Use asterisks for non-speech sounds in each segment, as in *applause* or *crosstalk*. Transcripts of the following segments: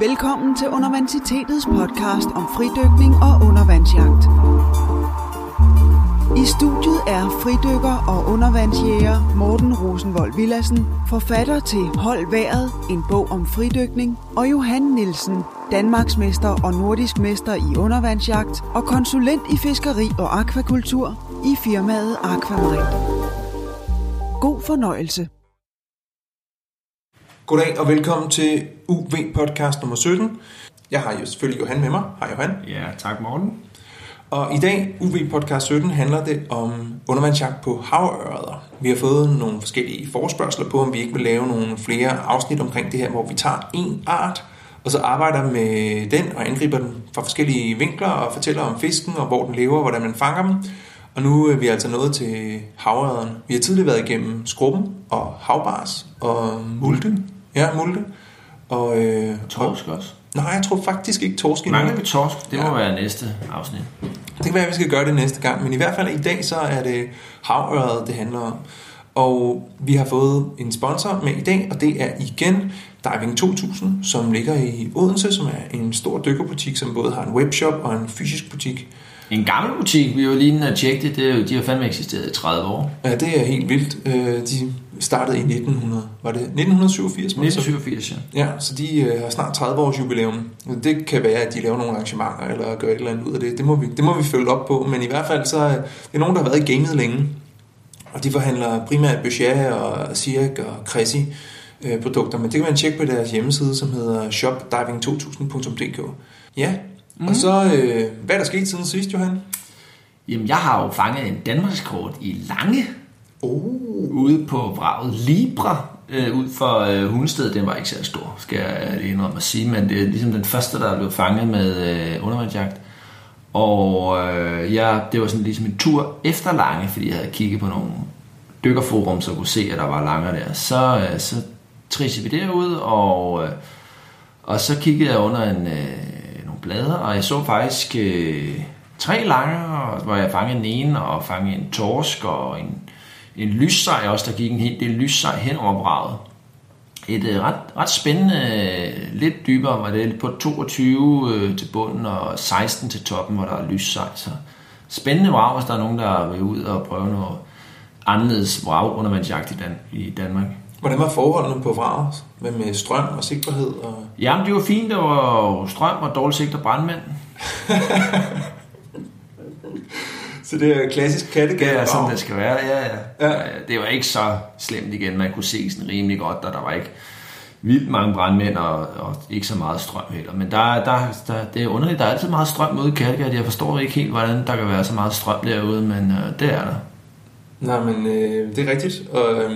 Velkommen til Universitetets podcast om fridykning og undervandsjagt. I studiet er fridykker og undervandsjæger Morten Rosenvold Villassen, forfatter til Hold Været, en bog om fridykning, og Johan Nielsen, Danmarksmester og nordisk mester i undervandsjagt og konsulent i fiskeri og akvakultur i firmaet Aquamarine. God fornøjelse. Goddag og velkommen til UV podcast nummer 17. Jeg har jo selvfølgelig Johan med mig. Hej Johan. Ja, tak Morten. Og i dag, UV podcast 17, handler det om undervandsjagt på havørreder. Vi har fået nogle forskellige forspørgseler på, om vi ikke vil lave nogle flere afsnit omkring det her, hvor vi tager en art, og så arbejder med den og angriber den fra forskellige vinkler og fortæller om fisken og hvor den lever og hvordan man fanger dem. Og nu er vi altså nået til havørrederne. Vi har tidligere været igennem skrubben og havbars og multe. Ja, multe. Og, øh, Torsk også. Nej, jeg tror faktisk ikke torsk endnu. Mangler vi torsk? Det må Ja. være næste afsnit. Det kan være, at vi skal gøre det næste gang, men i hvert fald i dag, så er det havøret, det handler om. Og vi har fået en sponsor med i dag, og det er igen Diving 2000, som ligger i Odense, som er en stor dykkerbutik, som både har en webshop og en fysisk butik. En gammel butik, vi var lige inde og tjekke det, det er jo, de har fandme eksisteret i 30 år. Ja, det er helt vildt. Øh, De startede i 1900, var det 1987? man så- 1987, ja. Ja, så de øh, har snart 30 års jubilæum. Det kan være, at de laver nogle arrangementer eller gør et eller andet ud af det. Det må vi, det må vi følge op på. Men i hvert fald så er det nogen, der har været i gamet længe. Og de forhandler primært Boucher og Sirik og Cressy øh, produkter. Men det kan man tjekke på deres hjemmeside, som hedder shopdiving2000.dk. Ja, mm. og så øh, hvad er der sket siden sidst, Johan? Jamen, jeg har jo fanget en Danmarkskort i Lange Uh. ude på vraget Libra øh, ud for øh, Hundested. Den var ikke særlig stor, skal jeg lige indrømme at sige, men det er ligesom den første, der blev fanget med øh, undervandsjagt. Og øh, ja, det var sådan ligesom en tur efter Lange, fordi jeg havde kigget på nogle dykkerforum, så jeg kunne se, at der var langer der. Så, øh, så trissede vi derud, og, øh, og så kiggede jeg under en, øh, nogle blade, og jeg så faktisk øh, tre langer, hvor jeg fangede en ene, og fangede en torsk, og en, en lyssej også, der gik en hel del lyssej hen over braget. Et øh, ret, ret spændende, øh, lidt dybere, var det på 22 øh, til bunden og 16 til toppen, hvor der er lyssej. Så spændende vrag, hvis der er nogen, der vil ud og prøve noget anderledes vrag undervandsjagt i, Dan- i Danmark. Hvordan var forholdene på vraget? Hvad med strøm og sigtbarhed? Og... Jamen, det var fint. Der var strøm og dårligt sigt og brandmænd. *laughs* Så det er klassisk kattegat. Det er sådan, det skal være. Ja, ja. Ja. ja. Det var ikke så slemt igen. Man kunne se sådan rimelig godt, og der var ikke vildt mange brandmænd og, og ikke så meget strøm heller. Men der, der, der, det er underligt. Der er altid meget strøm ude i Kattegat. Jeg forstår ikke helt, hvordan der kan være så meget strøm derude, men øh, det er der. Nej, men øh, det er rigtigt. Og, øh,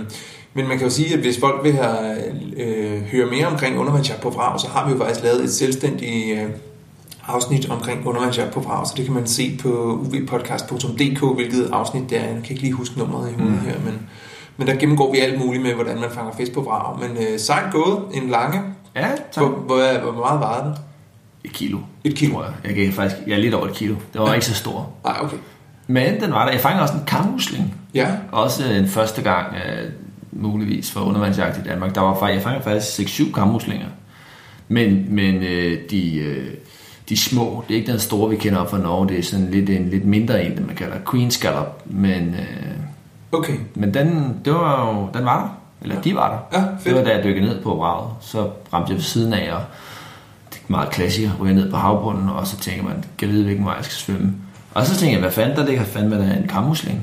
men man kan jo sige, at hvis folk vil have, øh, høre mere omkring undervandsjagt på vrag, så har vi jo faktisk lavet et selvstændigt øh, afsnit omkring undervandsjagt på vrag, så det kan man se på uvpodcast.dk, hvilket afsnit det er. Jeg kan ikke lige huske nummeret i hovedet mm. her, men, men der gennemgår vi alt muligt med, hvordan man fanger fisk på vrag. Men øh, sejt gået, en lange. Ja, tak. Hvor, hvor, hvor meget var den? Et kilo. Et kilo? Tror jeg. Jeg gav faktisk ja, lidt over et kilo. Det var Ja. ikke så stor. Nej, okay. Men den var der. Jeg fangede også en kammusling. Ja, Også en første gang, øh, muligvis for undervandsjagt i Danmark. Der var jeg fangede faktisk 6-7 kammuslinger. Men, men øh, de, øh, de små, det er ikke den store, vi kender op fra Norge. Det er sådan lidt en lidt mindre en, man kalder Queen Scallop. Men, øh, okay. men den, det var jo, den var der. Eller de var der. Ja, Det var fedt. da jeg dykkede ned på vraget. Så ramte jeg ved siden af, og det er meget klassiker, ryger ned på havbunden, og så tænker man, kan jeg vide, hvilken vej jeg skal svømme. Og så tænker jeg, hvad fanden, der ligger fandme der en kammusling.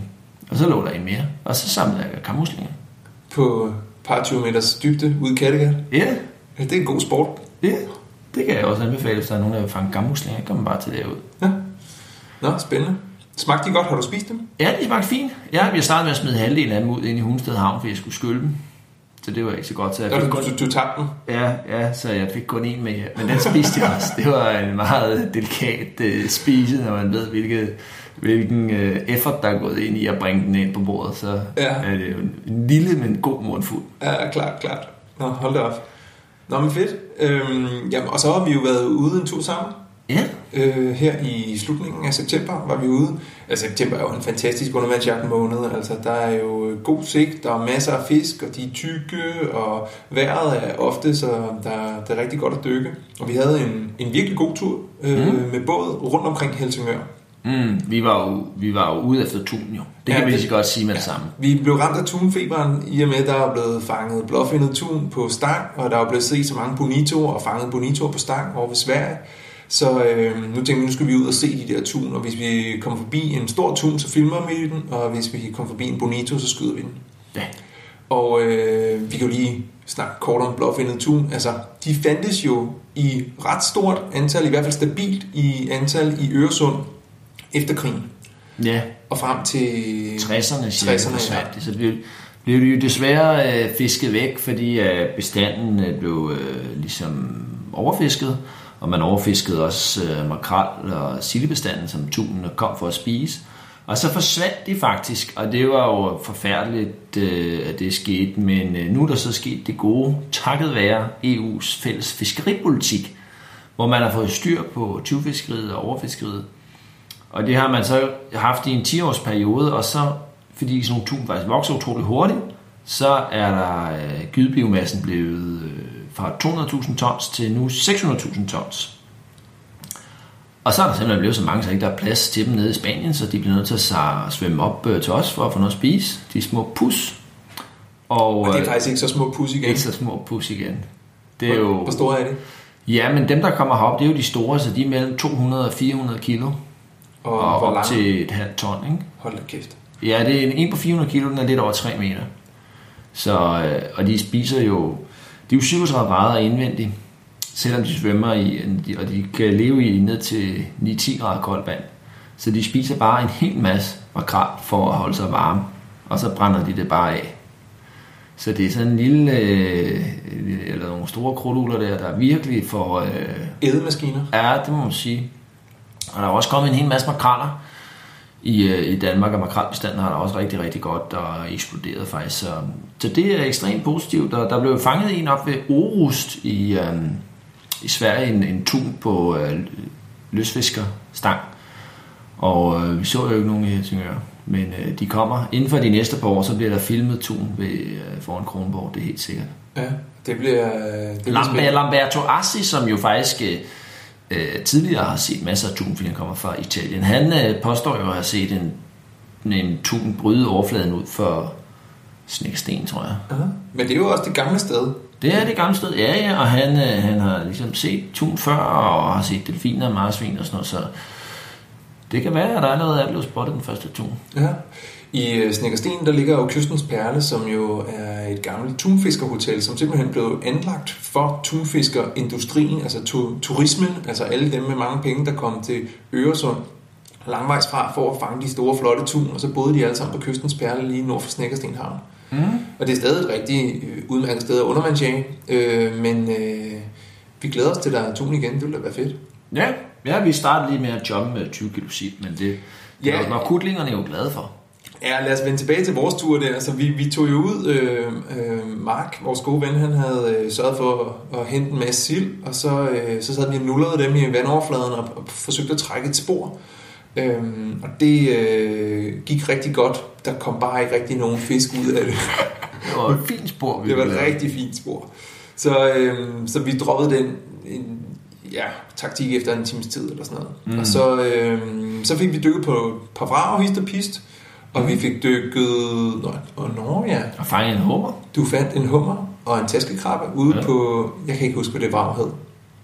Og så lå der en mere, og så samlede jeg kammuslinger. På par 20 meters dybde ude i Kattegat. Ja, Ja, det er en god sport. ja. Det kan jeg også anbefale, hvis der er nogen, der vil fange kammuslinger. Kom bare til derud. Ja. Nå, spændende. Smagte de godt? Har du spist dem? Ja, de smagte fint. Ja, jeg startede med at smide halvdelen af dem ud ind i Hundested Havn, fordi jeg skulle skylde dem. Så det var ikke så godt. Så jeg fik du, kun, du, du tabte dem? ja, ja, så jeg fik kun en med. Men den spiste jeg også. Det var en meget delikat uh, spise, når man ved, hvilket, hvilken uh, effort, der er gået ind i at bringe den ind på bordet. Så Ja. er det jo en lille, men god mundfuld. Ja, klart, klart. Nå, hold da op. Nå, men fedt. Øhm, jamen, og så har vi jo været ude en tur sammen. Ja. Øh, her i slutningen af september var vi ude. Altså september er jo en fantastisk undervandsjagt måned. Altså der er jo god sigt, der er masser af fisk, og de er tykke, og vejret er ofte, så der, der er rigtig godt at dykke. Og vi havde en, en virkelig god tur øh, mm. med båd rundt omkring Helsingør. Mm, vi, var jo, vi var jo ude efter tun jo. Det kan ja, vi lige så godt sige med ja. det samme. Vi blev ramt af tunfeberen, i og med, der er blevet fanget blåfindet tun på stang, og der er blevet set så mange bonitoer og fanget bonitoer på stang over ved Sverige. Så øh, nu tænker vi, nu skal vi ud og se de der tun, og hvis vi kommer forbi en stor tun, så filmer vi den, og hvis vi kommer forbi en bonito, så skyder vi den. Ja. Og øh, vi kan jo lige snakke kort om blåfindet tun. Altså, de fandtes jo i ret stort antal, i hvert fald stabilt i antal i Øresund efter krigen. Ja. Og frem til 60'erne, 60'erne ja. Så blev, blev det jo desværre øh, fisket væk, fordi øh, bestanden øh, blev øh, ligesom overfisket og man overfiskede også øh, makrel og sildebestanden, som tunene kom for at spise. Og så forsvandt de faktisk, og det var jo forfærdeligt, øh, at det skete, men øh, nu er der så sket det gode, takket være EU's fælles fiskeripolitik, hvor man har fået styr på tyvfiskeriet og overfiskeriet. Og det har man så haft i en 10-års periode, og så, fordi sådan nogle tun faktisk vokser utrolig hurtigt, så er der øh, gydebiomassen blevet øh, fra 200.000 tons til nu 600.000 tons. Og så er der simpelthen blevet så mange, så ikke der er plads til dem nede i Spanien, så de bliver nødt til at svømme op øh, til os for at få noget at spise. De små pus. Og, og det er faktisk ikke så små pus igen. Ikke så små pus igen. Det er hvor, jo... hvor store er det? Ja, men dem, der kommer herop, det er jo de store, så de er mellem 200 og 400 kilo. Og, og hvor op til et halvt ton, ikke? Hold da kæft. Ja, det er en, en på 400 kilo, den er lidt over 3 meter. Så, øh, og de spiser jo de er jo 37 grader indvendigt, selvom de svømmer i, og de kan leve i ned til 9-10 grader koldt vand. Så de spiser bare en hel masse makrel for at holde sig varme, og så brænder de det bare af. Så det er sådan en lille, øh, eller nogle store krudtugler der, der virkelig får... Øh, Edemaskiner? Ja, det må man sige. Og der er også kommet en hel masse makraller i, øh, i Danmark, og makrelbestanden har der også rigtig, rigtig godt og eksploderet faktisk. Så, så det er ekstremt positivt, og der blev fanget en op ved Orust i, øh, i Sverige, en, en tun på øh, løsfiskerstang. Og øh, vi så jo ikke nogen i Helsingør, men øh, de kommer. Inden for de næste par år, så bliver der filmet tun ved, øh, foran Kronborg, det er helt sikkert. Ja, det bliver... Det bliver Lambert, Lamberto Assi, som jo faktisk... Øh, øh, tidligere har set masser af tun, fordi han kommer fra Italien. Han øh, påstår jo at have set en, en tun bryde overfladen ud for snæksten, tror jeg. Uh-huh. Men det er jo også det gamle sted. Det er det gamle sted, ja, ja, og han, øh, han har ligesom set tun før, og har set delfiner og marsvin og sådan noget, så det kan være, at der allerede er blevet spottet den første tun. Ja. I øh, Snækkersten, der ligger jo Kystens Perle, som jo er et gammelt tunfiskerhotel, som simpelthen blev anlagt for tunfiskerindustrien, altså tu- turismen, altså alle dem med mange penge, der kom til Øresund langvejs fra for at fange de store flotte tun, og så boede de alle sammen på Kystens Perle lige nord for Snækkersten Havn. Mm. Og det er stadig et rigtig øh, udmærket sted at undervandsjage, øh, men øh, vi glæder os til, at der er tun igen. Det vil da være fedt. Ja, ja vi startede lige med at jumpe med 20 kilo sit, men det, det ja, er, når kutlingerne er jo glade for. Ja, lad os vende tilbage til vores tur der. Altså, vi, vi tog jo ud, øh, øh, Mark, vores gode ven, han havde øh, sørget for at, at hente en masse sild, og så, øh, så sad vi og nullerede dem i vandoverfladen og, og forsøgte at trække et spor. Øhm, og det øh, gik rigtig godt. Der kom bare ikke rigtig nogen fisk ud af det. det var et fint spor. Vi det var et rigtig fint spor. Så, øh, så vi droppede den en, ja, taktik efter en times tid eller sådan noget. Mm. Og så, øh, så fik vi dykket på par vrag, hist og pist. Og vi fik dykket... Nå, nå ja. Og fanget en hummer. Du fandt en hummer og en taskekrabbe ude ja. på... Jeg kan ikke huske, hvad det var hed.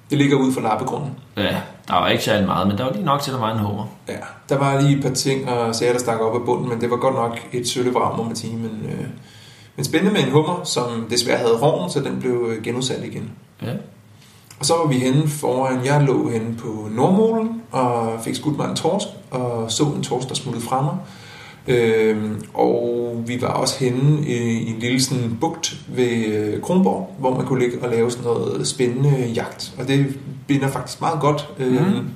Det ligger ude for lappegrunden. Ja, der var ikke særlig meget, men der var lige nok til, at der var en hummer. Ja, der var lige et par ting og sager, der stak op af bunden, men det var godt nok et søllevrag, må man sige. Men, øh, men spændende med en hummer, som desværre havde rovn, så den blev øh, genudsat igen. Ja. Og så var vi henne foran, jeg lå henne på Nordmålen og fik skudt mig en torsk, og så en torsk, der smuttede fra mig. Øh, og vi var også henne i, i en lille sådan bugt ved øh, Kronborg, hvor man kunne ligge og lave sådan noget spændende jagt. Og det binder faktisk meget godt øh, mm.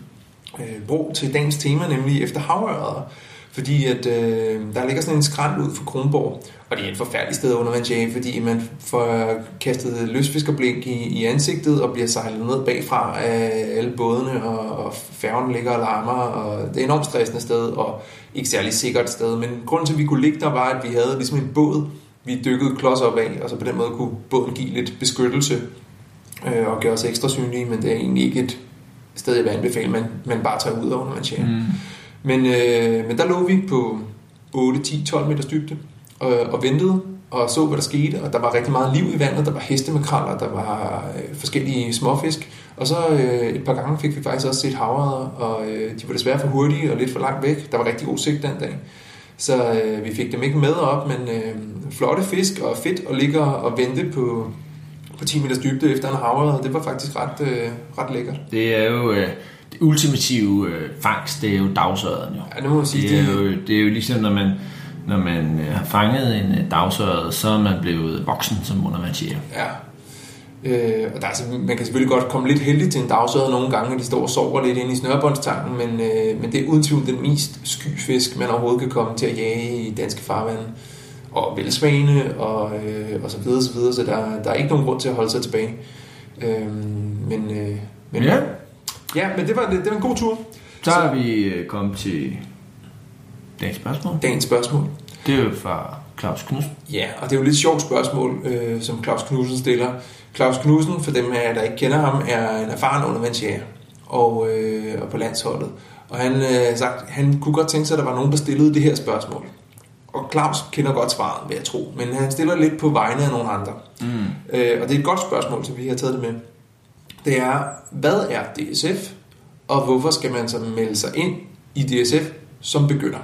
øh, bro til dagens tema, nemlig efter havørder. Fordi at øh, der ligger sådan en skrant ud for Kronborg, og det er et forfærdeligt sted under vandjage, fordi man får kastet løsfiskerblink i, i ansigtet og bliver sejlet ned bagfra af alle bådene, og, og færgen ligger og larmer, og det er et enormt stressende sted, og ikke særlig sikkert sted. Men grunden til, at vi kunne ligge der, var, at vi havde ligesom en båd, vi dykkede klods op af, og så på den måde kunne båden give lidt beskyttelse øh, og gøre os ekstra synlige, men det er egentlig ikke et sted, jeg vil anbefale, man, man bare tager ud over, under man mm. Men, øh, men der lå vi på 8, 10, 12 meters dybde og, og ventede og så, hvad der skete, og der var rigtig meget liv i vandet. Der var hestemakraller, der var øh, forskellige småfisk, og så øh, et par gange fik vi faktisk også set havredder, og øh, de var desværre for hurtige og lidt for langt væk. Der var rigtig god sigt den dag. Så øh, vi fik dem ikke med op, men øh, flotte fisk og fedt at ligge og vente på, på 10 meters dybde efter en havredder. Det var faktisk ret, øh, ret lækkert. Det er jo... Øh det ultimative øh, fangst, det er jo dagsøren jo. Ja, det må man sige. Det er, jo, det er jo ligesom, når man, når man øh, har fanget en øh, dagsøret, så er man blevet voksen, som undervandsjæger. Ja. Øh, og der er, altså, man kan selvfølgelig godt komme lidt heldig til en dagsøret nogle gange, når de står og sover lidt inde i snørebåndstangen, men, øh, men det er uden tvivl den mest sky fisk, man overhovedet kan komme til at jage i danske farvande. Og velsvane og, øh, og så videre, så videre, så der, der er ikke nogen grund til at holde sig tilbage. Øh, men, øh, men ja. Ja, men det var, det, det var en god tur. Så er vi øh, kommet til dagens spørgsmål. Dagens spørgsmål. Det er jo fra Claus Knudsen. Ja, og det er jo et lidt sjovt spørgsmål, øh, som Claus Knudsen stiller. Claus Knudsen, for dem af der ikke kender ham, er en erfaren undervandsjæger og, øh, og på landsholdet. Og han øh, sagt, han kunne godt tænke sig, at der var nogen, der stillede det her spørgsmål. Og Claus kender godt svaret, vil jeg tro. Men han stiller lidt på vegne af nogle andre. Mm. Øh, og det er et godt spørgsmål, så vi har taget det med det er, hvad er DSF, og hvorfor skal man så melde sig ind i DSF som begynder?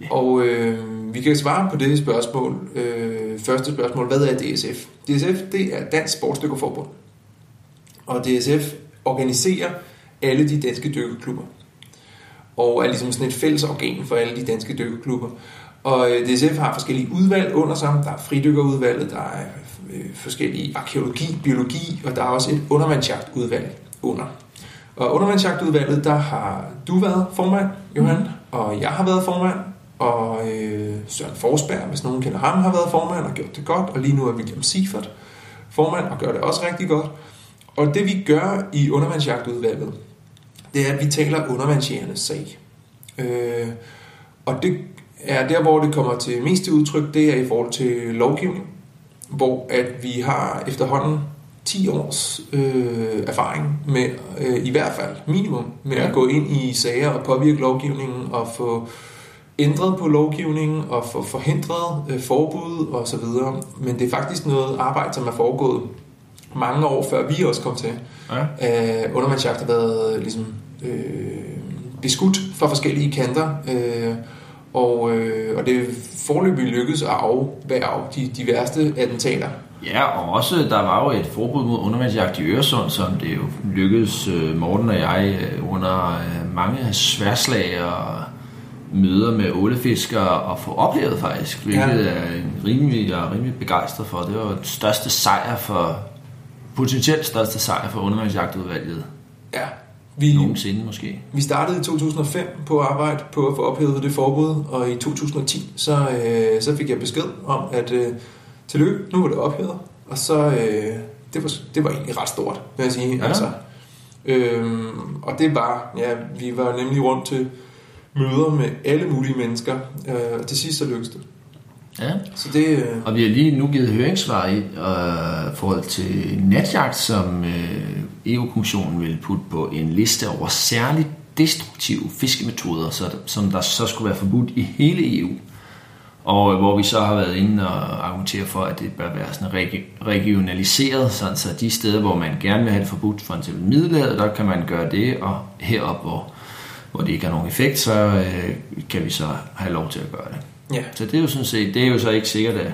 Ja. Og øh, vi kan svare på det spørgsmål. Øh, første spørgsmål, hvad er DSF? DSF, det er Dansk Sportsdykkerforbund. Og DSF organiserer alle de danske dykkerklubber. Og er ligesom sådan et fælles organ for alle de danske dykkerklubber. Og øh, DSF har forskellige udvalg under sig. Der er fridykkerudvalget, der er øh, forskellige arkeologi, biologi, og der er også et undervandsjagtudvalg under. Og undervandsjagtudvalget, der har du været formand, Johan, mm. og jeg har været formand, og øh, Søren Forsberg, hvis nogen kender ham, har været formand og gjort det godt, og lige nu er William Siefert formand og gør det også rigtig godt. Og det vi gør i undervandsjagtudvalget, det er, at vi taler undervandsjægernes sag. Øh, og det er der, hvor det kommer til mest til udtryk, det er i forhold til lovgivning hvor at vi har efterhånden 10 års øh, erfaring med, øh, i hvert fald minimum, med ja. at gå ind i sager og påvirke lovgivningen og få ændret på lovgivningen og få forhindret øh, forbud og så videre. Men det er faktisk noget arbejde, som er foregået mange år før vi også kom til. Ja. Øh, undervandsjagt har været ligesom, øh, beskudt fra forskellige kanter. Øh, og, øh, og det er forløbig lykkedes at afværge de, de værste attentater. Ja, og også der var jo et forbud mod undervandsjagt i Øresund, som det jo lykkedes øh, Morten og jeg øh, under øh, mange sværslag og møder med ålefiskere at få oplevet faktisk, hvilket ja. er en rimelig, jeg er rimelig begejstret for. Det var den største sejr for, potentielt største sejr for undervandsjagtudvalget. Ja, vi, nogensinde måske. Vi startede i 2005 på arbejde på at få ophævet det forbud, og i 2010 så, øh, så fik jeg besked om, at øh, tillykke, nu var det ophævet. Og så, øh, det, var, det var egentlig ret stort, vil jeg sige. Ja. Altså, øh, og det var, ja, vi var nemlig rundt til møder med alle mulige mennesker, øh, og til sidst så lykkedes det. Ja. Så det, øh... Og vi har lige nu givet høringssvar i øh, forhold til natjagt, som øh, EU-kommissionen vil putte på en liste over særligt destruktive fiskemetoder, så, som der så skulle være forbudt i hele EU. Og hvor vi så har været inde og argumentere for, at det bør være sådan regionaliseret, sådan så de steder, hvor man gerne vil have det forbudt, for eksempel Middelhavet, der kan man gøre det, og herop, hvor, hvor det ikke har nogen effekt, så øh, kan vi så have lov til at gøre det. Ja. Så det er jo sådan set, det er jo så ikke sikkert, at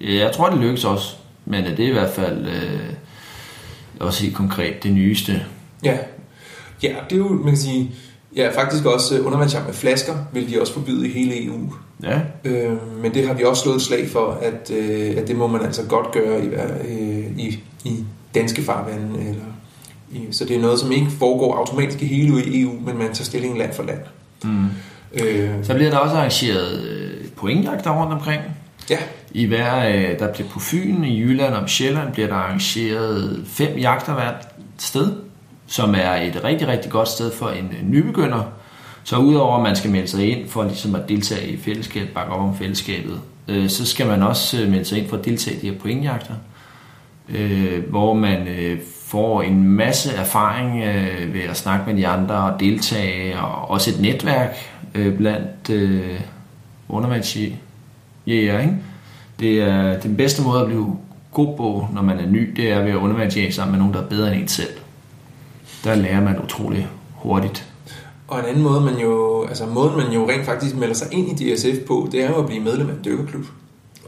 jeg tror, det lykkes også, men det er i hvert fald øh, også helt konkret det nyeste. Ja. ja, det er jo, man kan sige, ja, faktisk også øh, undervandsjagt med flasker vil de også forbyde i hele EU. Ja. Øh, men det har vi også slået et slag for, at, øh, at det må man altså godt gøre i, øh, i, i danske farvande. Eller, i, så det er noget, som ikke foregår automatisk i hele EU, men man tager stilling land for land. Mm. Øh, Så bliver der også arrangeret pointjagter rundt omkring. ja, I hver, øh, der bliver på Fyn, i Jylland og på Sjælland bliver der arrangeret fem jagter hvert sted, som er et rigtig, rigtig godt sted for en nybegynder. Så udover at man skal melde sig ind for ligesom at deltage i fællesskabet, bakke op om fællesskabet, øh, så skal man også øh, melde sig ind for at deltage i de her pointjagter, øh, hvor man øh, får en masse erfaring øh, ved at snakke med de andre og deltage, og også et netværk øh, blandt øh, undervandsjæger, ikke? Det er den bedste måde at blive god på, når man er ny, det er ved at undervandsjæge sammen med nogen, der er bedre end en selv. Der lærer man utrolig hurtigt. og en anden måde, man jo, altså måden man jo rent faktisk melder sig ind i DSF på, det er jo at blive medlem af en dykkerklub.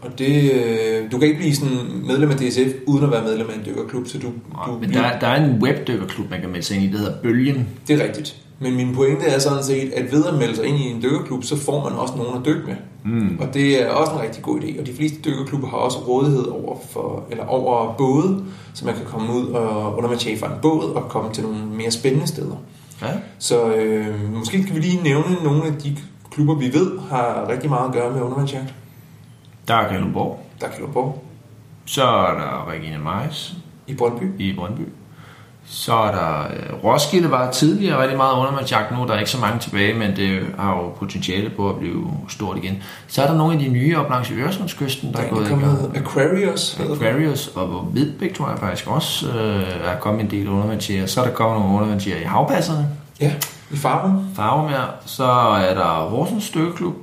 Og det, øh, du kan ikke blive sådan medlem af DSF uden at være medlem af en dykkerklub, så du, du Men der, der er en webdykkerklub, man kan melde sig ind i, der hedder Bølgen. Det er rigtigt. Men min pointe er sådan set, at ved at melde sig ind i en dykkerklub, så får man også nogen at dykke med. Mm. Og det er også en rigtig god idé. Og de fleste dykkerklubber har også rådighed over, for, eller over både, så man kan komme ud og undervandsjage fra en båd og komme til nogle mere spændende steder. Ja. Så øh, måske kan vi lige nævne nogle af de klubber, vi ved har rigtig meget at gøre med undervandsjagt. Der er Kalundborg. Der er Kalundborg Så er der Regina Majs i Brøndby. i Brøndby. Så er der øh, Roskilde var tidligere rigtig meget undervandsjagt nu. Der er ikke så mange tilbage, men det har jo potentiale på at blive stort igen. Så er der nogle af de nye op langs Øresundskysten, der, Der er gået i der gang. Aquarius. Aquarius og på Hvidbæk tror jeg faktisk også øh, er kommet en del undervandsjæger. Så er der kommet nogle undervandsjæger i havpasserne. Ja, i Farum. Farvemær. Så er der Horsens Stykkeklub,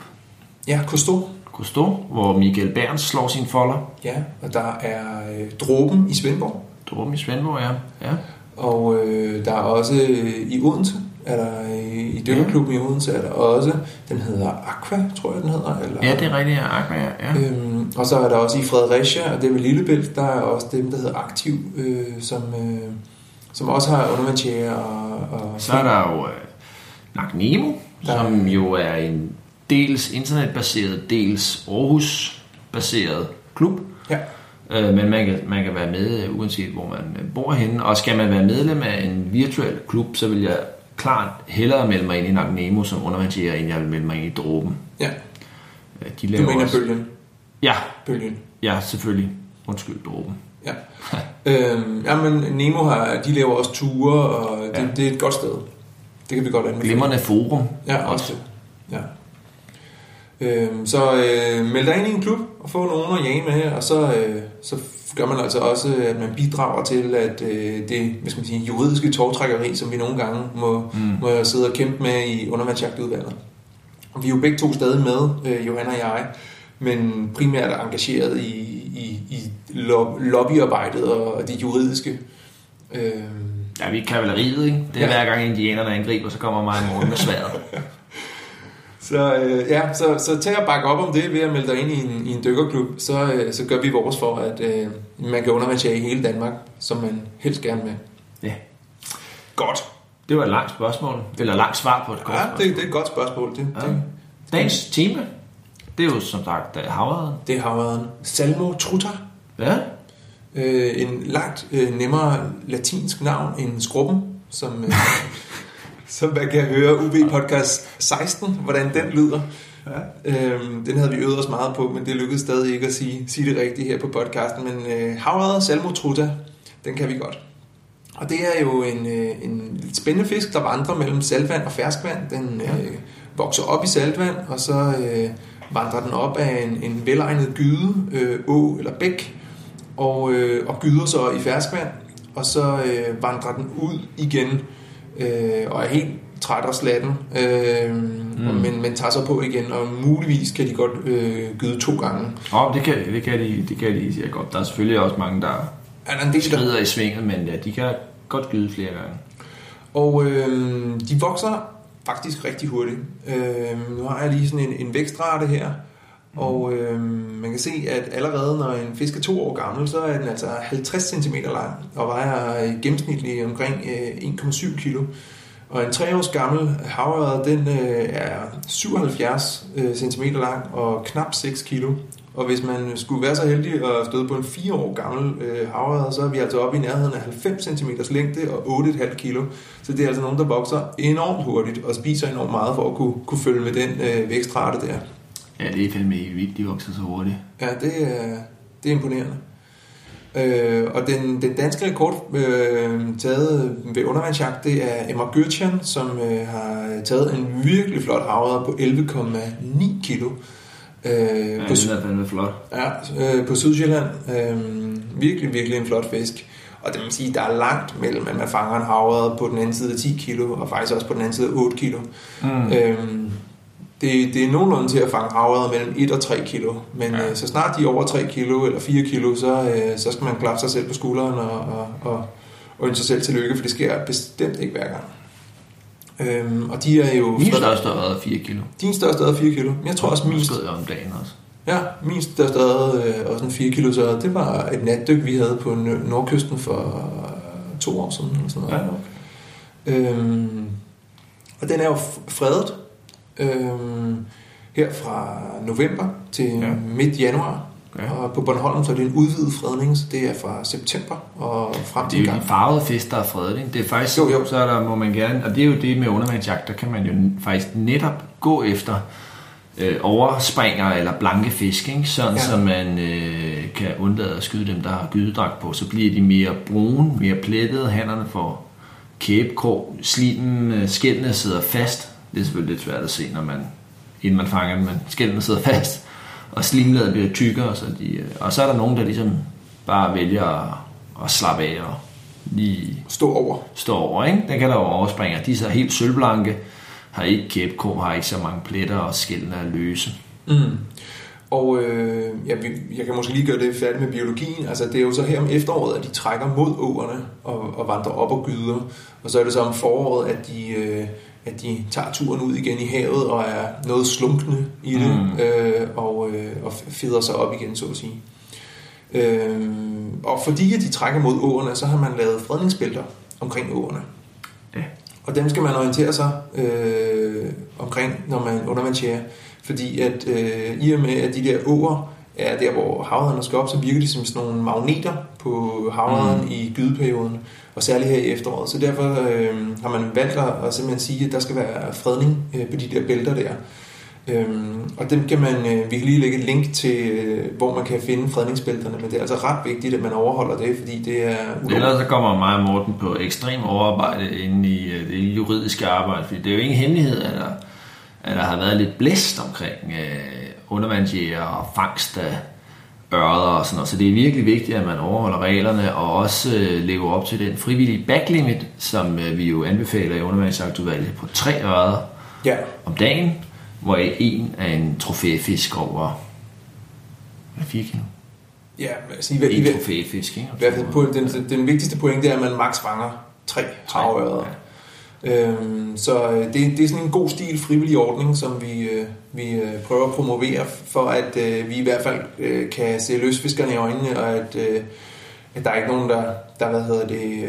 Ja, Cousteau. Gusto, hvor Michael Berns slår sine folder. Ja, og der er øh, Dråben i Svendborg. Drum i Svendborg, ja. ja. Og øh, der er også øh, i Odense, er der øh, i dykkerklubben i Odense, er der også, den hedder Aqua, tror jeg den hedder. Eller, Ja, det er rigtigt, ja. Aqua, ja. Øhm, og så er der også i Fredericia, og det er ved Lillebælt, der er også dem, der hedder Aktiv, øh, som, øh, som også har undervandsjæger og, og Så er der jo øh, Nak Nemo, Der- som jo er en dels internetbaseret, dels Aarhus-baseret klub. Ja, Øh, men man kan, man kan være med, øh, uanset hvor man øh, bor henne. Og skal man være medlem af en virtuel klub, så vil jeg klart hellere melde mig ind i Nak Nemo som undervandsjæger, end jeg vil melde mig ind i Dråben. ja. De Du laver mener også... bølgen. Ja, bølgen. ja, selvfølgelig. Undskyld, Dråben. Ja. øhm, ja, men Nemo har, de laver også ture, og det, ja. det er et godt sted. Det kan vi godt anbefale. Glimrende forum. Ja, også det. Ja. Øhm, så øh, meld dig ind i en klub og få nogen at jage med, og så, øh, så gør man altså også, at man bidrager til, at øh, det hvad skal man sige, juridiske togtrækkeri, som vi nogle gange må, mm. må sidde og kæmpe med i undervandsjagtudvalget. Vi er jo begge to stadig med, øh, Johanna og jeg, men primært engageret i, i, i lo- lobbyarbejdet og det juridiske. Øh, Ja, vi er kavaleriet, ikke? Det er ja. hver gang indianerne angriber, så kommer mig i morgen med *laughs* sværet. Så øh, ja, så, så tag og bakke op om det ved at melde dig ind i en, i en dykkerklub, så, øh, så gør vi vores for, at øh, man kan undervandsjage i hele Danmark, som man helst gerne vil. Ja. Godt. Det var et langt spørgsmål. Eller langt svar på et kort Ja, spørgsmål. det, det er et godt spørgsmål. Det, Ja. det, Dagens tema, det er jo som sagt øh, havredden. det har været en Salmo Truta. Ja. Øh, en langt øh, nemmere latinsk navn end Skrubben, som, øh, *laughs* som man kan høre UB Podcast 16, hvordan den lyder. Ja. Øhm, den havde vi øvet os meget på, men det lykkedes stadig ikke at sige, sige det rigtigt her på podcasten. Men øh, havredder Salmo Truta, den kan vi godt. Og det er jo en, øh, en lidt spændende fisk, der vandrer mellem saltvand og ferskvand. Den øh, vokser op i saltvand, og så øh, vandrer den op af en, en velegnet gyde, øh, å eller bæk, og, øh, og gyder så i ferskvand, og så øh, vandrer den ud igen, øh, og er helt træt og slatten, øh, mm. men, men tager så på igen, og muligvis kan de godt øh, gyde to gange. Oh, det, kan, det, kan de, det kan de siger godt. Der er selvfølgelig også mange, der Er der del, der skrider i svinget, men ja, de kan godt gyde flere gange. Og øh, de vokser faktisk rigtig hurtigt. Øh, nu har jeg lige sådan en, en vækstrate her, Mm. og øh, man kan se, at allerede når en fisk er to år gammel, så er den altså 50 cm lang og vejer øh, gennemsnitligt omkring øh, 1,7 kg. Og en 3 års gammel havørred, den øh, er 77 øh, cm lang og knap 6 kg. Og hvis man skulle være så heldig at støde på en 4 år gammel øh, havørred, så er vi altså oppe i nærheden af 90 cm længde og 8,5 kg. Så det er altså nogen, der vokser enormt hurtigt og spiser enormt meget for at kunne, kunne følge med den øh, vækstrate der. Ja, det er fandme vildt, de vokser så hurtigt. Ja, det er, det er imponerende. Øh, og den, den danske rekord øh, taget ved undervandsjagt, det er Emma Gürtjan, som øh, har taget en virkelig flot havre på 11,9 kilo. Øh, ja, på, det er fandme flot. Ja, øh, på Sydsjælland. Øh, virkelig, virkelig en flot fisk. Og det vil sige, der er langt mellem, at man fanger en havre på den anden side af 10 kilo, og faktisk også på den anden side af 8 kilo. Mm. Øh, det, det er nogenlunde til at fange havret mellem 1 og 3 kilo. Men ja. øh, så snart de er over 3 kilo eller 4 kilo, så, øh, så skal man klappe sig selv på skulderen og, og, og, og ønske sig selv til lykke, for det sker bestemt ikke hver gang. Øhm, og de er jo... Min største er 4 kilo. Din største er 4 kilo. Jeg tror også min... Jeg om dagen også. Ja, min største er øh, også en 4 kilo, så det var et natdyk, vi havde på nordkysten for to år siden. Eller sådan noget. Ja, okay. øhm, og den er jo fredet, øh, her fra november til ja. midt januar. Ja. Og på Bornholm så er det en udvidet fredning, så det er fra september og frem til Det er jo de farvede fisk, der er fredet, ikke? Det er faktisk, jo, jo. så er der, må man gerne, og det er jo det med undervandsjagt, der kan man jo faktisk netop gå efter øh, overspringer eller blanke fisk, ikke? sådan ja. så man øh, kan undlade at skyde dem, der har gydedragt på. Så bliver de mere brune, mere plettede, hannerne får kæbekrog, slimen, øh, skældene sidder fast, det er selvfølgelig lidt svært at se, når man, inden man fanger den, men skældene sidder fast, og slimlaget bliver tykkere, så de, øh, og så er der nogen, der ligesom bare vælger at, at slappe af og lige stå over. Stå over, ikke? Den kan der jo overspringe. De er så helt sølvblanke, har ikke kæbko, har ikke så mange pletter, og skældene er løse. Mm. Og øh, ja, jeg kan måske lige gøre det færdigt med biologien. Altså, det er jo så her om efteråret, at de trækker mod åerne og, og vandrer op og gyder. Og så er det så om foråret, at de, øh, at de tager turen ud igen i havet og er noget slunkne i det, mm. øh, og, øh, og feder sig op igen, så at sige. Øh, og fordi at de trækker mod åerne, så har man lavet fredningsbælter omkring åerne. Ja. Og dem skal man orientere sig øh, omkring, når man undervandsjærer. Fordi at øh, i og med, at de der åer er der, hvor havrederne skal op, så virker de som sådan nogle magneter på havrederen mm. i gydeperioden og særligt her i efteråret. Så derfor øh, har man valgt at simpelthen sige, at der skal være fredning øh, på de der bælter der. Øhm, og dem kan man, øh, vi kan lige lægge et link til, øh, hvor man kan finde fredningsbælterne, men det er altså ret vigtigt, at man overholder det, fordi det er ulovligt. Ellers så kommer mig og Morten på ekstrem overarbejde inde i øh, det juridiske arbejde, fordi det er jo ingen hemmelighed, at der, at der har været lidt blæst omkring øh, undervandsjæger og fangst af ørder og sådan noget. Så det er virkelig vigtigt, at man overholder reglerne og også øh, lever op til den frivillige backlimit, som øh, vi jo anbefaler i undervandsjagtudvalget på tre ørder ja. om dagen, hvor en er en trofæfisk over 4 kilo. Ja, altså i, en trofæfisk, ikke? På, den, den vigtigste point det er, at man maks fanger tre havørder. Ja. Øhm, så øh, det, det er sådan en god stil frivillig ordning, som vi, øh, vi øh, prøver at promovere, for at vi i hvert fald kan se løsfiskerne i øjnene, og at, at der er ikke nogen, der, der hvad hedder det,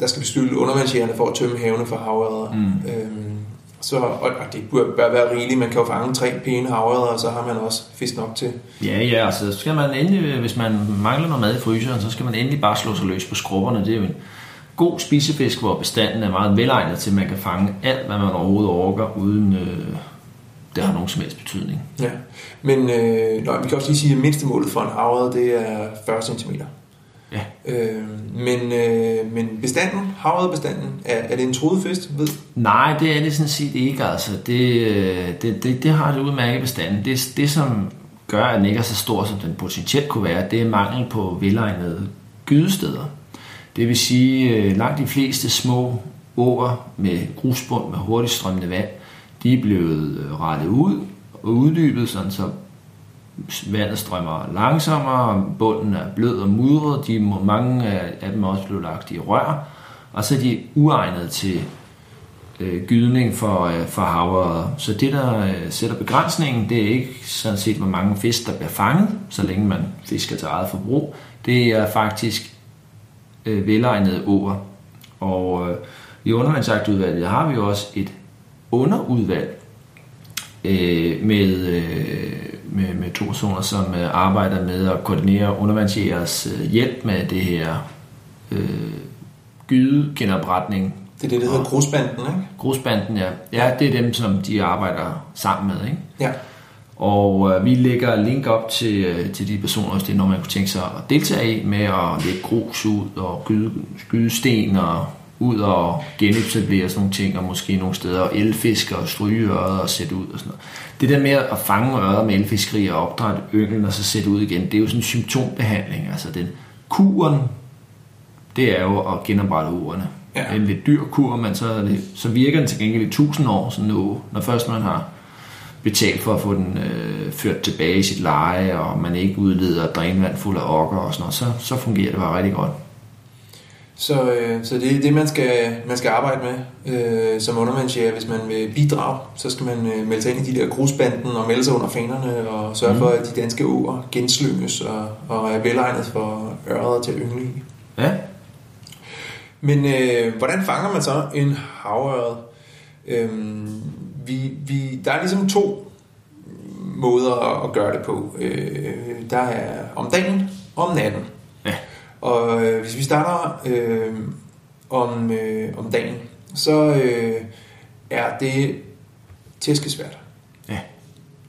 der skal bestille undervandsjægerne for at tømme havene for havørder. Mm. Øhm, så, og, det bør være rigeligt. Man kan jo fange tre pæne havørder, og så har man også fisk nok til. Ja, ja, altså skal man endelig, hvis man mangler noget mad i fryseren, så skal man endelig bare slå sig løs på skrubberne. Det er jo en god spisefisk, hvor bestanden er meget velegnet til, at man kan fange alt, hvad man overhovedet orker, uden øh, det har nogen som helst betydning. Ja, men øh, nøj, vi kan også lige sige, at mindstemålet for en havred, det er 40 cm. Ja. Øh, men, øh, men bestanden, havredbestanden, er, er det en troet fisk, ved Nej, det er det sådan set ikke. Altså. Det, øh, det, det, det har det udmærket bestanden. Det, det, som gør, at den ikke er så stor, som den potentielt kunne være, det er mangel på velegnede gydesteder. Det vil sige, at langt de fleste små åer med grusbund med hurtigt strømmende vand, de er blevet øh, rettet ud og uddybet, sådan så vandet strømmer langsommere, bunden er blød og mudret, de må, mange af dem også blevet lagt i rør, og så er de uegnet til øh, gydning for, øh, for havre. Så det, der øh, sætter begrænsningen, det er ikke sådan set, hvor mange fisk, der bliver fanget, så længe man fisker til eget forbrug. Det er faktisk øh, velegnede åer. Og øh, i undervandsjagtudvalget har vi også et underudvalg øh, med, øh, med, med to personer, som øh, arbejder med at koordinere undervandsjægers øh, hjælp med det her øh, gydegenopretning. Det er det, der hedder grusbanden, ikke? Grusbanden, ja. Ja, det er dem, som de arbejder sammen med, ikke? Ja. Og øh, vi lægger link op til, øh, til de personer, hvis det er noget, man kunne tænke sig at deltage i, med at lægge grus ud og gyde, skyde sten og ud og genetablere sådan nogle ting, og måske nogle steder og elfiske og stryge øret og sætte ud og sådan noget. Det der med at fange øret med elfiskeri og opdrætte ynglen og så sætte ud igen, det er jo sådan en symptombehandling. Altså den kuren, det er jo at genoprette urene. Ja. Det er en lidt dyr kur, men så, det, så virker den til gengæld i 1000 år, sådan nu, når først man har betalt for at få den øh, ført tilbage i sit leje, og man ikke udleder drænvand fuld af okker og sådan noget, så, så fungerer det bare rigtig godt. Så, øh, så det er det, man skal, man skal arbejde med øh, som undervandsjæger. Hvis man vil bidrage, så skal man øh, melde sig ind i de der grusbanden og melde sig under fanerne og sørge mm. for, at de danske åer genslynges og, og er velegnet for øret til at yngle i. Ja, Men øh, hvordan fanger man så en havøret? Øhm, vi, vi, der er ligesom to måder at gøre det på. Øh, der er om dagen og om natten. Ja. Og øh, hvis vi starter øh, om, øh, om dagen, så øh, er det tæskesvært. ja,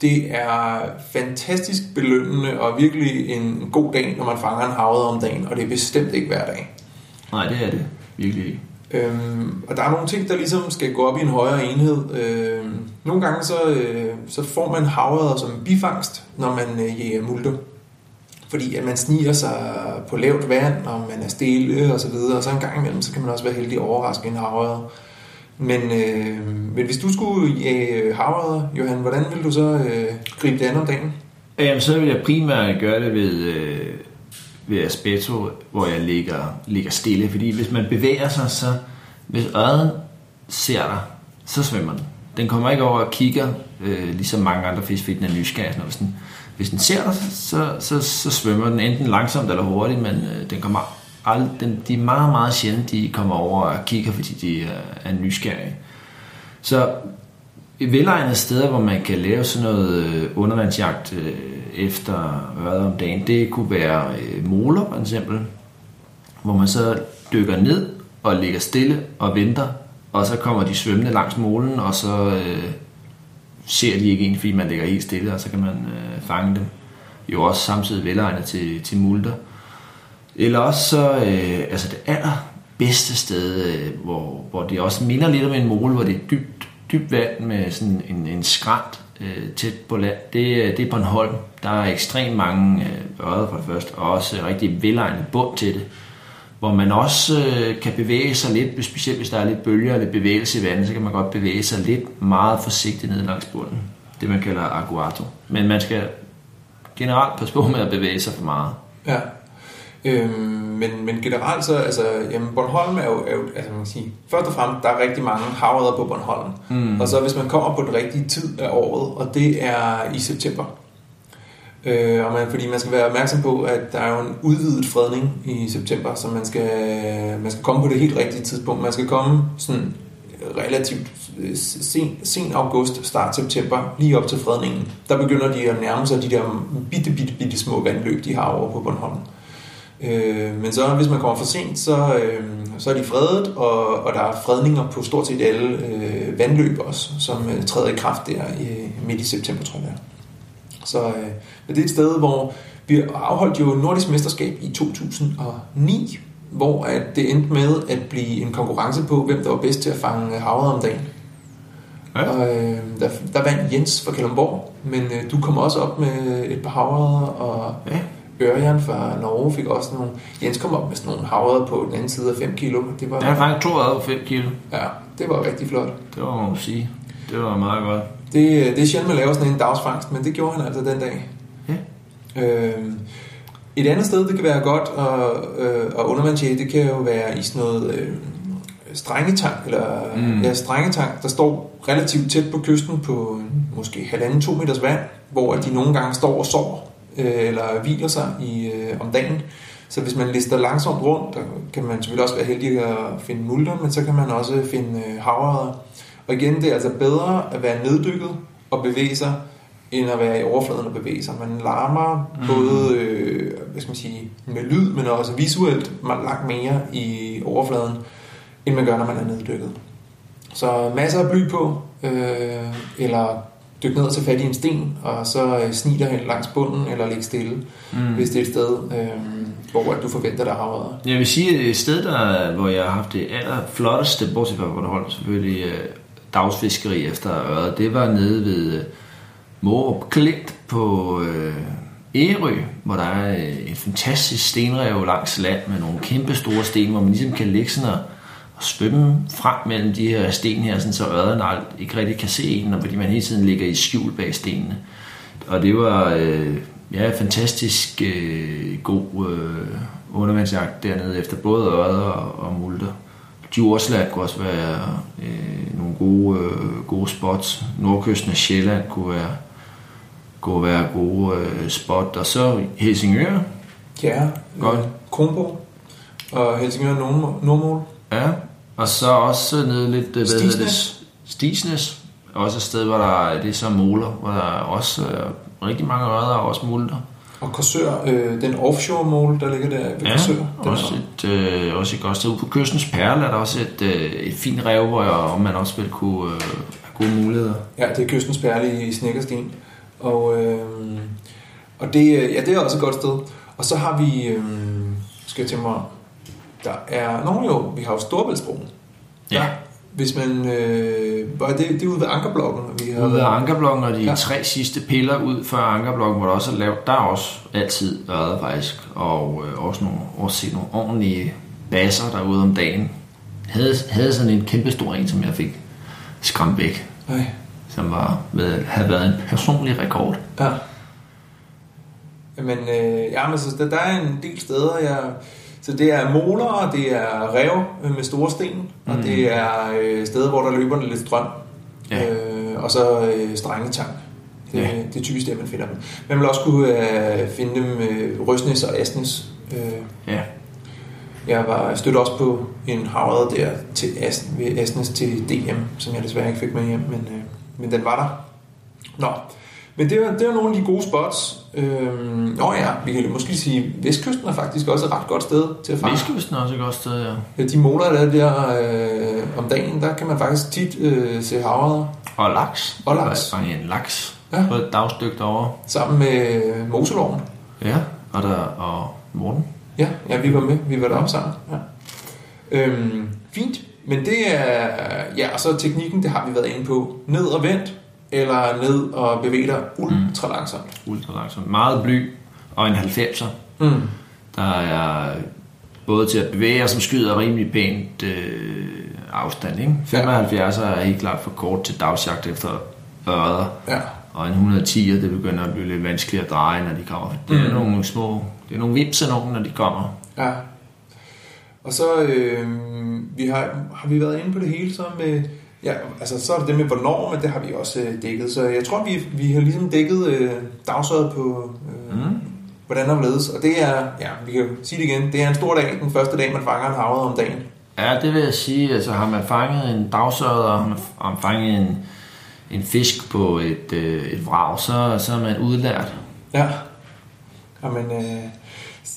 Det er fantastisk belønnende og virkelig en god dag, når man fanger en havet om dagen, og det er bestemt ikke hver dag. nej, det er det virkelig ikke. Øhm, og der er nogle ting, der ligesom skal gå op i en højere enhed. Øhm, nogle gange så, øh, så får man havet som bifangst, når man øh, jæger multer. Fordi at man sniger sig på lavt vand, og man er stille og så videre. Og så en gang imellem, så kan man også være heldig at overraske en havret. Men, øh, men hvis du skulle jage havret, Johan, hvordan vil du så øh, gribe det an om dagen? Jamen, så vil jeg primært gøre det ved, øh, ved aspetto, hvor jeg ligger, ligger stille. Fordi hvis man bevæger sig, så hvis øjet ser dig, så svømmer den. Den kommer ikke over og kigger, øh, ligesom mange andre fisk, fordi den er nysgerrig. Når sådan. Hvis den, hvis den ser dig, så, så, så svømmer den enten langsomt eller hurtigt, men øh, den kommer ald- den, de er meget, meget sjældent, de kommer over og kigger, fordi de er, er nysgerrige. Så et steder, hvor man kan lave sådan noget øh, undervandsjagt øh, efter hvad om dagen, det kunne være øh, moler for eksempel, hvor man så dykker ned og ligger stille og venter, og så kommer de svømmende langs molen, og så øh, ser de ikke en, fordi man ligger helt stille, og så kan man øh, fange dem. Jo også samtidig velegnet til, til multer. Eller også så, øh, altså det allerbedste sted, øh, hvor, hvor det også minder lidt om en mole, hvor det er dybt, dybt vand med sådan en, en skrant øh, tæt på land, det, øh, det er Bornholm. Der er ekstremt mange øh, ører for det første, og også rigtig velegnet bund til det. Hvor man også øh, kan bevæge sig lidt, specielt hvis der er lidt bølger eller bevægelse i vandet, så kan man godt bevæge sig lidt meget forsigtigt ned langs bunden. Det man kalder aguato. Men man skal generelt passe på med at bevæge sig for meget. Ja. Øhm, men, men generelt så, altså, jamen Bornholm er jo, er jo altså man kan sige, først og fremmest, der er rigtig mange havreder på Bornholm. Mm. Og så hvis man kommer på den rigtige tid af året, og det er i september. Øh, og man, fordi man skal være opmærksom på, at der er jo en udvidet fredning i september, så man skal, man skal komme på det helt rigtige tidspunkt. Man skal komme sådan relativt øh, sen, sen august, start september, lige op til fredningen. Der begynder de at nærme sig de der bitte, bitte, bitte små vandløb, de har over på Bornholm. Øh, men så hvis man kommer for sent, så, øh, så er de fredet, og, og der er fredninger på stort set alle øh, vandløb også, som øh, træder i kraft der i, midt i september, tror jeg. Så øh, men det er et sted, hvor vi afholdt jo Nordisk Mesterskab i 2009, hvor at det endte med at blive en konkurrence på, hvem der var bedst til at fange havret om dagen. Ja. Og øh, der, der vandt Jens fra Kalundborg, men øh, du kom også op med et par havredder, og Ja. Ørjan fra Norge fik også nogle... Jens kom op med sådan nogle havredder på den anden side af 5 kilo. Det var, Jeg har fanget to ører på 5 kilo. ja, det var rigtig flot. Det var, man sige. Det var meget godt. Det, det er sjældent, man laver sådan en dagsfangst, men det gjorde han altså den dag. Ja. Øh, et andet sted, det kan være godt at, øh, at undervandsjæge, det kan jo være i sådan noget øh, strengetank, eller Mm. mm. ja, strengetank, der står relativt tæt på kysten på øh, måske halvanden, to meters vand, hvor de nogle gange står og sover, øh, eller hviler sig i, øh, om dagen. Så hvis man lister langsomt rundt, der kan man selvfølgelig også være heldig at finde multer, men så kan man også finde øh, havredder. Og igen, det er altså bedre at være neddykket og bevæge sig end at være i overfladen og bevæge sig. Man larmer mm. både øh, hvad skal man sige, med lyd, men også visuelt man langt mere i overfladen, end man gør, når man er neddykket. Så masser af bly på, øh, eller dykke ned og tage fat i en sten, og så øh, snige dig hen langs bunden, eller ligge stille, mm. hvis det er et sted, øh, hvor du forventer dig havredder. Jeg vil sige, at et sted, der, hvor jeg har haft det allerflotteste, bortset fra, holdt selvfølgelig øh, dagsfiskeri efter øret, det var nede ved øh, Morup Klint på øh, Ærø, hvor der er øh, en fantastisk stenrev langs land med nogle kæmpe store sten, hvor man ligesom kan ligge sådan og svømme frem mellem de her sten her, sådan så ørerne ikke rigtig kan se en, fordi man hele tiden ligger i skjul bag stenene. Og det var øh, ja, fantastisk øh, god øh, undervandsjagt dernede efter både ørder og, og multer. Djursland kunne også være øh, nogle gode, øh, gode spots. Nordkysten af Sjælland kunne være, kunne være gode øh, spot. Og så Helsingør. Ja, Godt. Kronborg og Helsingør Nordmål. Ja, og så også nede lidt... Hvad Stisnes. Det? Stisnes. Også et sted, hvor der det er så måler, hvor der er også øh, rigtig mange ørder og også multer. Og Korsør, øh, den offshore mål, der ligger der ved ja, Korsør. Den også et, øh, også et godt sted. Ude på kystens perle er der også et, øh, et fint rev, hvor man også vil kunne øh, have gode muligheder. Ja, det er kystens perle i Snækkersten. Og, øh, og det, ja, det er også et godt sted. Og så har vi, øh, skal jeg tænke mig, der er, nogen jo, vi har jo Storbæltsbroen. Ja. Der, hvis man, øh, var det, det er ude ved Ankerblokken. Vi har Ude ved Ankerblokken og de ja. tre sidste piller ud for Ankerblokken, hvor der også er lavet, der er også altid været faktisk, og øh, også nogle, også nogle ordentlige basser derude om dagen. Havde, havde sådan en kæmpe stor en, som jeg fik skræmt væk. Nej. Som var, ved, havde været en personlig rekord. Ja. Men, øh, ja, men så der, der er en del steder, jeg... Så det er moler, og det er rev med store sten, og Mm. det er øh, steder, hvor der løber lidt strøm. Ja. Øh, og så øh, strengetang. Det, Ja. det er typisk der, man finder dem. Man vil også kunne øh, finde dem øh, Røsnes og Asnes. Øh, Ja. jeg var stødt også på en havred der til Asn, ved Asnes til DM, som jeg desværre ikke fik med hjem, men, øh, men den var der. Nå, men det er, det er nogle af de gode spots. Øhm, nå ja, vi kan måske sige, Vestkysten er faktisk også et ret godt sted til at fange. Vestkysten er også et godt sted, ja. De måler der, der øh, om dagen, der kan man faktisk tit øh, se havredder Og laks. Og laks. Der en laks Ja. på et dagstykke derovre. sammen med Moseloven. Ja, og der og Morten. Ja, ja, vi var med. Vi var deroppe sammen. Ja. Øhm, fint. Men det er... Ja, og så teknikken, det har vi været inde på. Ned og vent, eller ned og bevæge dig ultra langsomt. Ultra langsomt. Meget bly og en 90'er. Mm. Der er både til at bevæge og som skyder rimelig pænt øh, afstand. Ikke? 75 er helt klart for kort til dagsjagt efter ørder. Ja. Og en 110 det begynder at blive lidt vanskeligt at dreje, når de kommer. Det er Mm. nogle små, det er nogle vipser nogen, når de kommer. Ja. Og så øh, vi har, har vi været inde på det hele så med... Ja, altså så er det det med hvornår, men det har vi også øh, dækket. Så jeg tror, vi, vi har ligesom dækket øh, dagsøjet på, øh, Mm. hvordan der ledes. Og det er, ja, vi kan sige det igen, det er en stor dag, den første dag, man fanger en havred om dagen. Ja, det vil jeg sige. Altså har man fanget en dagsøder, og har man har man fanget en, en fisk på et, øh, et vrag, så, så er man udlært. Ja. Jamen, øh,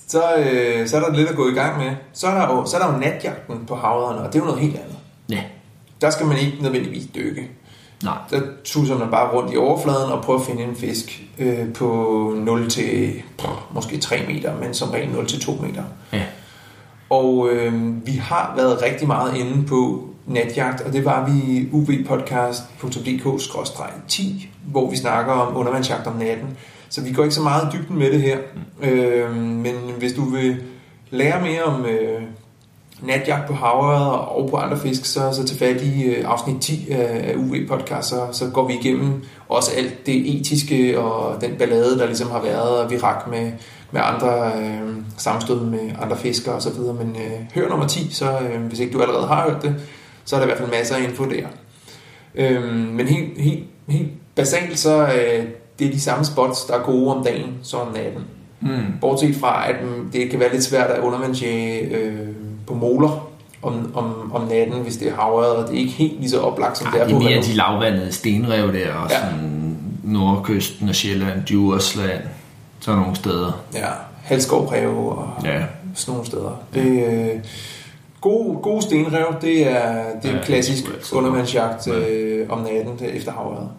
så, øh, så er der lidt at gå i gang med. Så er der jo, så er der jo natjagten på havrederne, og det er jo noget helt andet. Der skal man ikke nødvendigvis dykke. Nej. Der tuser man bare rundt i overfladen og prøver at finde en fisk øh, på 0 til måske 3 meter, men som regel 0 til 2 meter. Ja. Og øh, vi har været rigtig meget inde på natjagt, og det var vi i uvpodcast.dk-10, hvor vi snakker om undervandsjagt om natten. Så vi går ikke så meget i dybden med det her. Øh, men hvis du vil lære mere om øh, natjagt på havørred og på andre fisk, så, så tag fat i øh, afsnit 10 af, UV-podcast, så, så går vi igennem også alt det etiske og den ballade, der ligesom har været, og vi rak med, med andre øh, sammenstød med andre fiskere osv. Men øh, hør nummer 10, så øh, hvis ikke du allerede har hørt det, så er der i hvert fald masser af info der. Øh, men helt, helt, helt basalt, så øh, det er de samme spots, der er gode om dagen som om natten. Mm. Bortset fra, at mm, det kan være lidt svært at undervandsjage øh, på moler om, om, om natten, hvis det er havret, og det er ikke helt lige så oplagt, som det Ej, er det på er mere de lavvandede stenrev der, og Ja. sådan Nordkysten og Sjælland, Djursland, sådan nogle steder. Ja, Halskovrev og Ja. sådan nogle steder. Det, øh, gode, gode stenrev, det er, det er Ja, ja, klassisk det er undervandsjagt øh, om natten der efter havøret.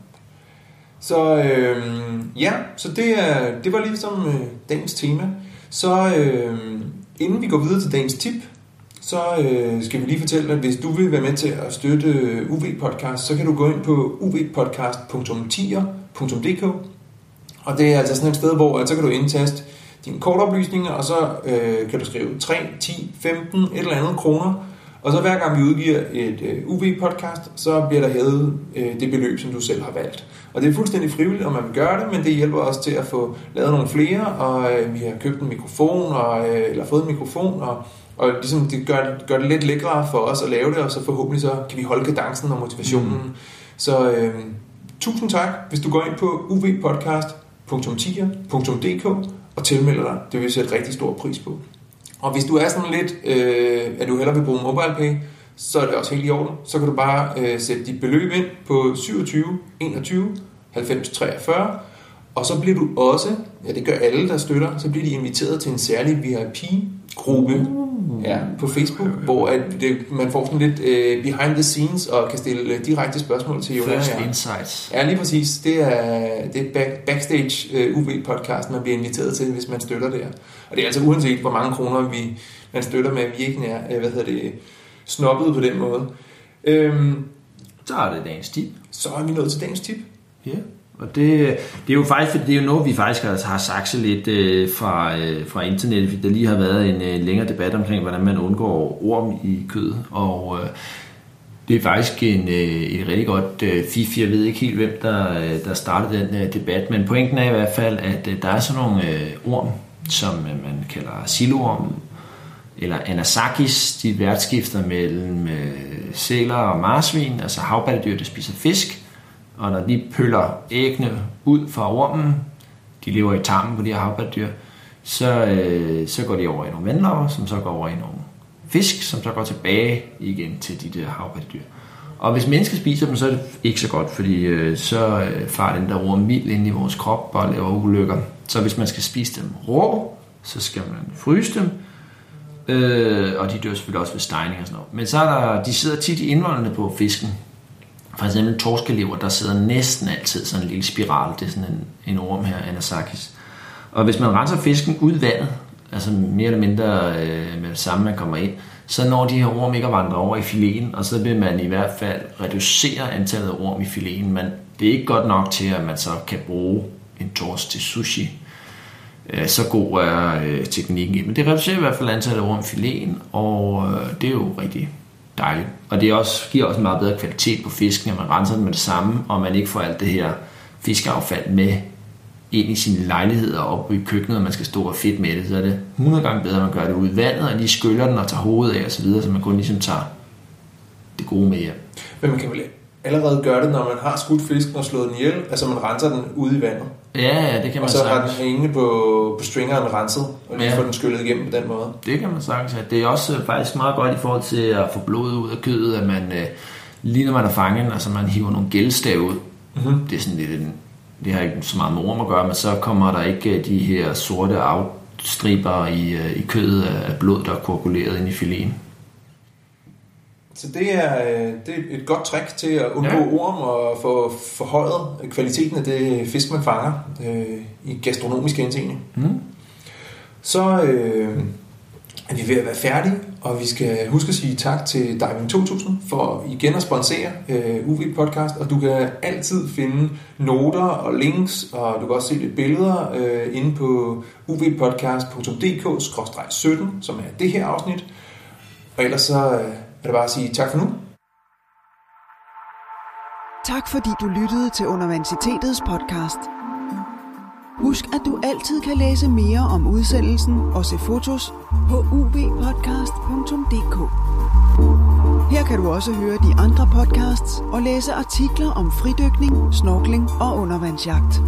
Så øh, ja, så det, er, det var ligesom øh, dagens tema. Så øh, inden vi går videre til dagens tip, så øh, skal vi lige fortælle, at hvis du vil være med til at støtte øh, UV Podcast, så kan du gå ind på uvpodcast.tier.dk og det er altså sådan et sted, hvor at så kan du indtaste dine kortoplysninger, og så øh, kan du skrive 3, 10, 15, et eller andet kroner. Og så hver gang vi udgiver et øh, UV-podcast, så bliver der hævet øh, det beløb, som du selv har valgt. Og det er fuldstændig frivilligt, om man vil gøre det, men det hjælper os til at få lavet nogle flere, og øh, vi har købt en mikrofon, og, øh, eller fået en mikrofon, og, og ligesom det gør, gør det lidt lækre for os at lave det, og så forhåbentlig så kan vi holde kadencen og motivationen. Mm. Så øh, tusind tak, hvis du går ind på uvpodcast.tier.dk og tilmelder dig. Det vil vi sætte rigtig stor pris på. Og hvis du er sådan lidt, øh, at du hellere vil bruge MobilePay, så er det også helt i orden. Så kan du bare øh, sætte dit beløb ind på 27 21 90 43, og så bliver du også, ja det gør alle, der støtter, så bliver de inviteret til en særlig VIP-gruppe ja, på Facebook, hvor at det, man får sådan lidt øh, behind the scenes og kan stille øh, direkte spørgsmål til Jonas. First. Insights. Ja, lige præcis. Det er, det er back, backstage uh, UV-podcast, man bliver inviteret til, hvis man støtter det her. Og det er altså uanset, hvor mange kroner vi, man støtter med, vi ikke er, øh, hvad hedder det, snobbet på den måde. Øhm, Så er det dagens tip. så er vi nået til dagens tip. Ja, og det, det er jo faktisk det er jo noget, vi faktisk har, sakset sagt lidt øh, fra, øh, fra internettet, fordi der lige har været en øh, længere debat omkring, hvordan man undgår orm i kødet, og øh, det er faktisk en, øh, et rigtig godt øh, fif. Jeg ved ikke helt, hvem der, øh, der startede den øh, debat, men pointen er i hvert fald, at øh, der er sådan nogle øh, orm, som øh, man kalder siloorm, eller anasakis, de værtskifter mellem øh, sæler og marsvin, altså havpattedyr, der spiser fisk, og når de pøller æggene ud fra ormen, de lever i tarmen på de her havpattedyr, så, øh, så går de over i nogle vandlarver, som så går over i nogle fisk, som så går tilbage igen til de der havpattedyr. Og hvis mennesker spiser dem, så er det ikke så godt, fordi øh, så øh, far den der orm mild ind i vores krop og laver ulykker. Så hvis man skal spise dem rå, så skal man fryse dem, øh, og de dør selvfølgelig også ved stejning og sådan noget. Men så er der, de sidder tit i indvoldene på fisken, for eksempel torskelever, der sidder næsten altid sådan en lille spiral. Det er sådan en, en orm her, Anasakis. Og hvis man renser fisken ud i vandet, altså mere eller mindre øh, med det samme, man kommer ind, så når de her orm ikke at vandre over i filen, og så vil man i hvert fald reducere antallet af orm i filen, men det er ikke godt nok til, at man så kan bruge en torsk til sushi. Øh, Så god er øh, teknikken. Men det reducerer i hvert fald antallet af orm i filen, og øh, det er jo rigtig dejligt. Og det også, giver også en meget bedre kvalitet på fisken, at man renser den med det samme, og man ikke får alt det her fiskeaffald med ind i sine lejligheder op i køkkenet, og man skal stå og fedt med det, så er det 100 gange bedre, at man gør det ude i vandet, og lige skyller den og tager hovedet af og så videre, så man kun ligesom tager det gode med hjem. Men man kan vel allerede gøre det, når man har skudt fisken og slået den ihjel, altså man renser den ude i vandet. Ja, ja, det kan man Og så har den sagtens. hængende på, på stringeren renset, og lige Ja. få den skyllet igennem på den måde. Det kan man sagtens. Det er også øh, faktisk meget godt i forhold til at få blodet ud af kødet, at man øh, lige når man er fanget, altså man hiver nogle gældstav ud. Mm-hmm. Det er sådan lidt en, det har ikke så meget med orm at gøre, men så kommer der ikke øh, de her sorte afstriber i, i kødet af af blod, der er koaguleret ind i filen. Så det er, øh, det er et godt trick til at undgå Ja. ja. orm og få forhøjet kvaliteten af det fisk, man fanger øh, i gastronomisk henseende. Mm. Så øh, er vi ved at være færdige, og vi skal huske at sige tak til Diving 2000 for igen at sponsere øh, UV Podcast, og du kan altid finde noter og links, og du kan også se lidt billeder øh, inde på uvpodcast.dk-17, som er det her afsnit. Og ellers så øh, er det bare at sige tak for nu. Tak fordi du lyttede til Universitetets podcast. Husk, at du altid kan læse mere om udsendelsen og se fotos på ubpodcast.dk. Her kan du også høre de andre podcasts og læse artikler om fridykning, snorkling og undervandsjagt.